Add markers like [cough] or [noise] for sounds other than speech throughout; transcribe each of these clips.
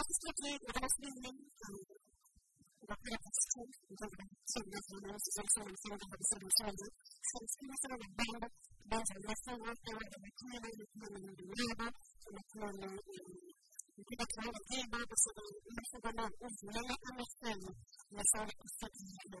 constantly wrestling the So it's a band, wrestling there, the in the the to gain by the civil, and the the of perception the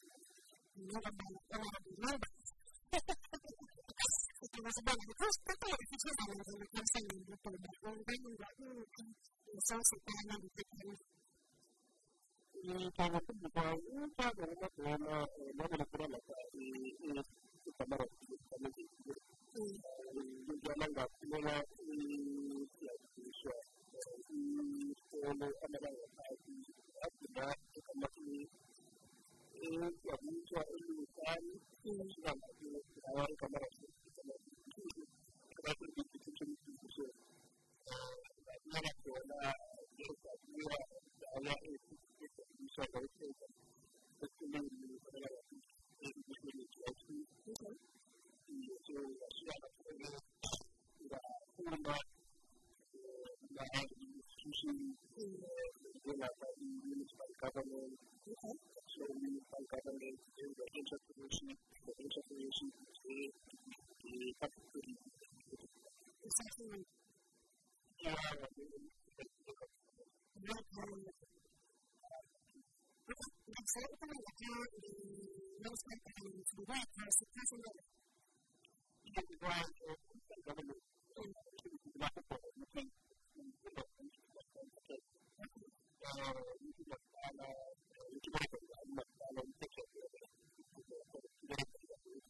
dulu dan banyak orang dulu sebenarnya terus tapi ya itu sih sama dengan konsen yang betul betul kan nggak mungkin bisa sekarang gitu kan kalau pun juga kita karena karena mana kita lagi ini kita baru kita lagi juga nggak punya ya bisa kalau ada yang lagi ada kita masih ini jadi ini lukisan yang dapat dikawal 我们公司发生了一个，一个意我们这个，这个，这个，这个，这个，呃，因为这个，这个，这个，这个，呃，因这个，呃，因为这个，这个，呃，因为这这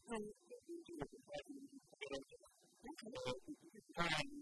个，这个，这个，这个，呃，这个，这个，这个，呃，因为这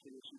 Gracias.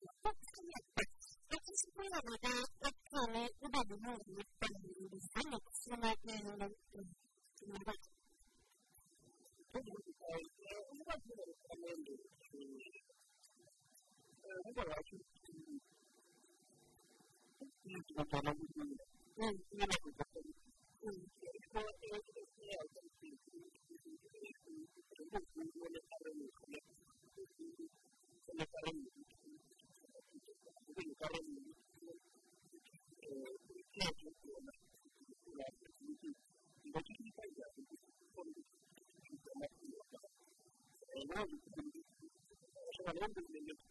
我们国们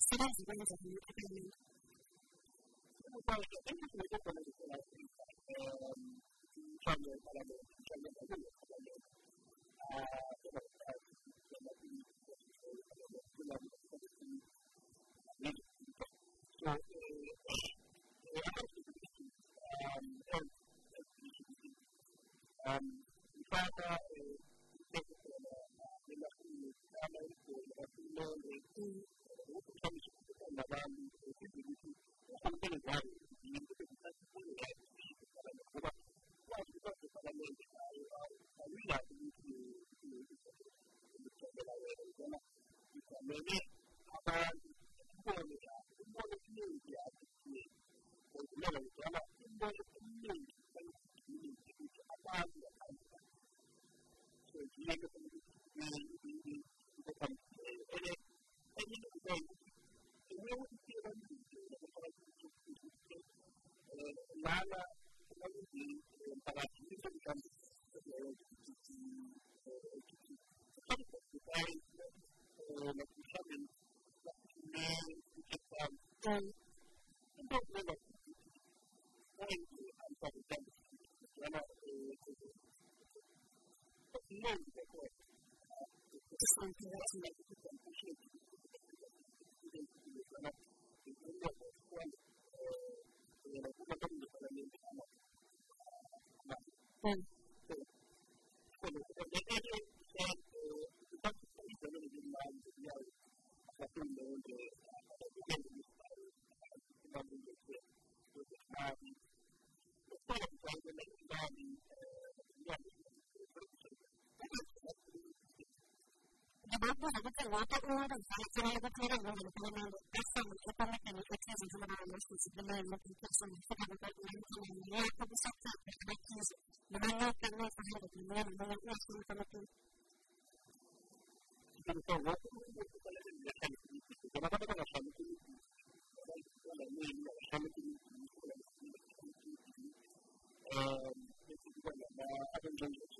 so that's one thing. I Bye-bye. واقع uma das áreas que era declarada no Parlamento Bastante que para que não precisa de uma lista de primeiro que precisa de ficar no Parlamento e é como se trata de aqui não é que não é para o primeiro não é que não é para o Então, vou Thank you.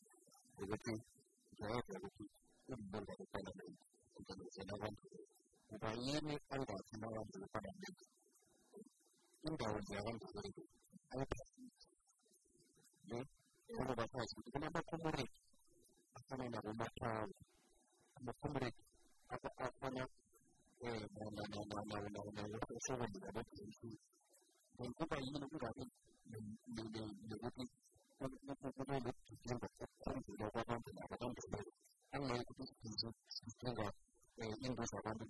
Perché Giove aveva un buon riconoscimento, un buon riconoscimento. Ubaini anda kanawan dulu pada mereka. Indah ujian dulu itu. Ayo Ya, kalau bahasa itu kenapa kumurik? Apa nama rumahnya? Apa kumurik? Apa apa nama? Eh, nama nama nama nama nama itu semua ada di sini. Dan ubaini itu dari dari dari dari dari dari dari 是那个呃印度小班的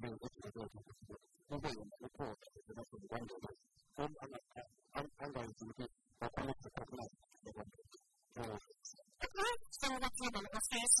没有一起做这个事情，因为我们的做这个是关联的，跟他们安安排组织和他们合作那个呃。Saya rasa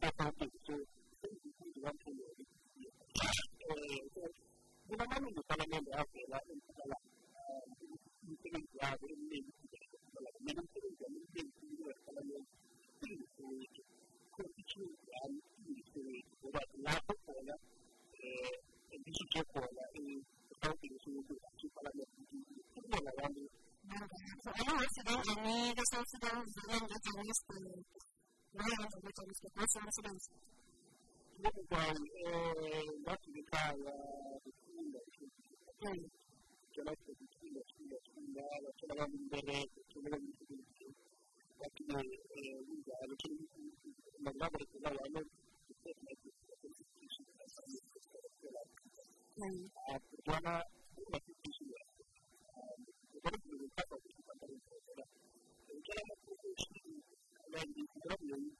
cidadãos, cidadãos, cidadãos, cidadãos, cidadãos, cidadãos, visto questo in residenza. Dopo poi l'occhio di Italia, di Chile, c'è l'occhio di Chile, Chile, Chile, c'è la Valle di Berretto, c'è la Valle di Berretto, l'occhio di Lugano, c'è la Valle di Berretto, a Tijuana una difficile potrebbe diventare una difficoltà di Tijuana e c'era molto difficile lei di Tijuana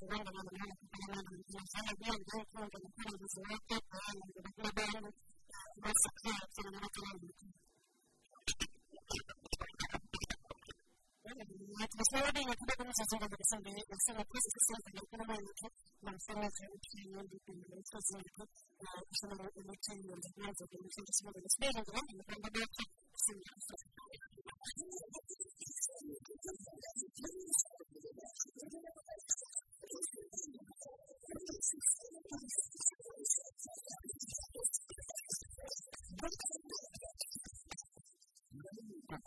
demanda la demanda que está llamando y la sala de al banco de la sala de su acta para la educación de la más que se le va a quedar Atmosfera de la que vamos a hacer la versión de la sala de excesos de la economía de la la sala de la opinión de la excesos de la sala de la elección de la plaza de los centros de la esfera de la banda de la sala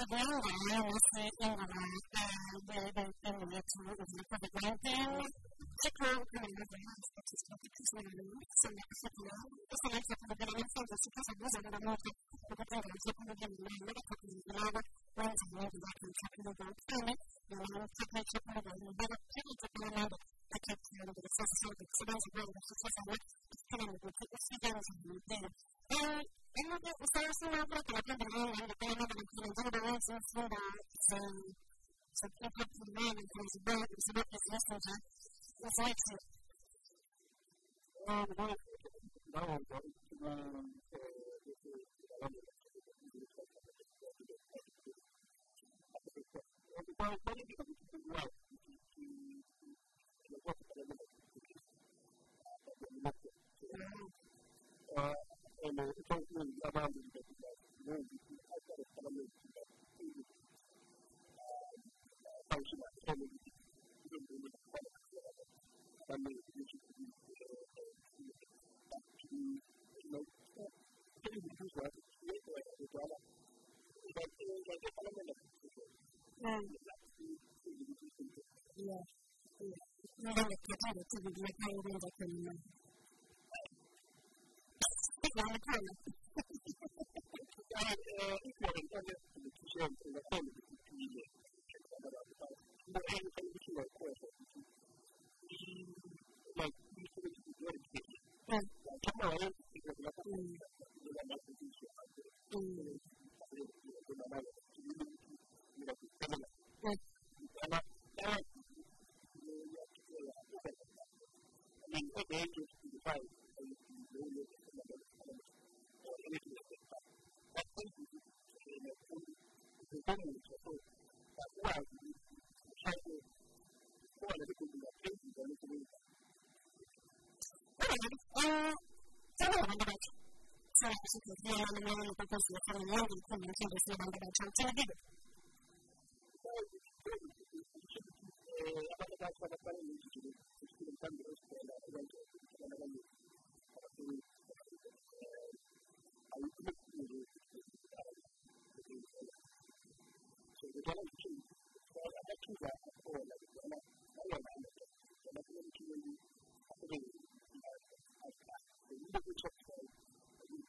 the ground guy was in and they in the mix and of house, which is what the person in the mix and the person in mix. It's of the ground thing, it's because it was a little the ground thing, it's a little ますので、ご在地。Uh, and it's also about the 你 [laughs] 那个亲戚，那个女的，你有没有在跟呢？我那个，哈哈哈哈哈哈！哎，你有没有在跟？你就是跟了他自己慢慢的慢慢的工作，的慢慢的去认识这个这个圈子的这个。呃，然后开始慢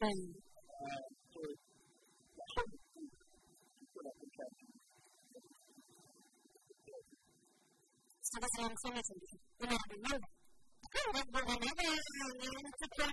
thing. So this is an information. You know, whenever, whenever you took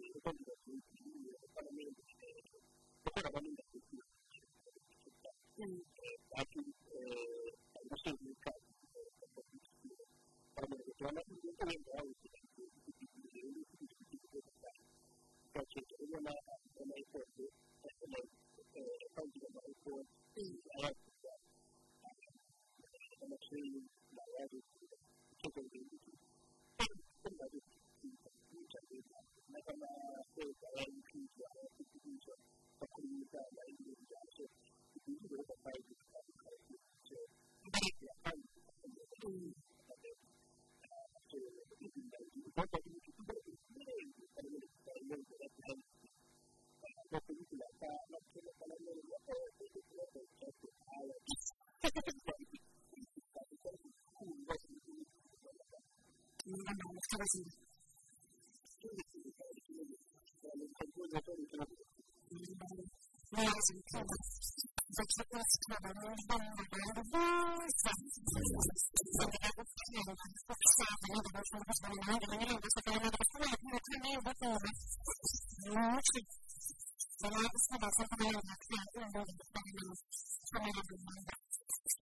探すんです。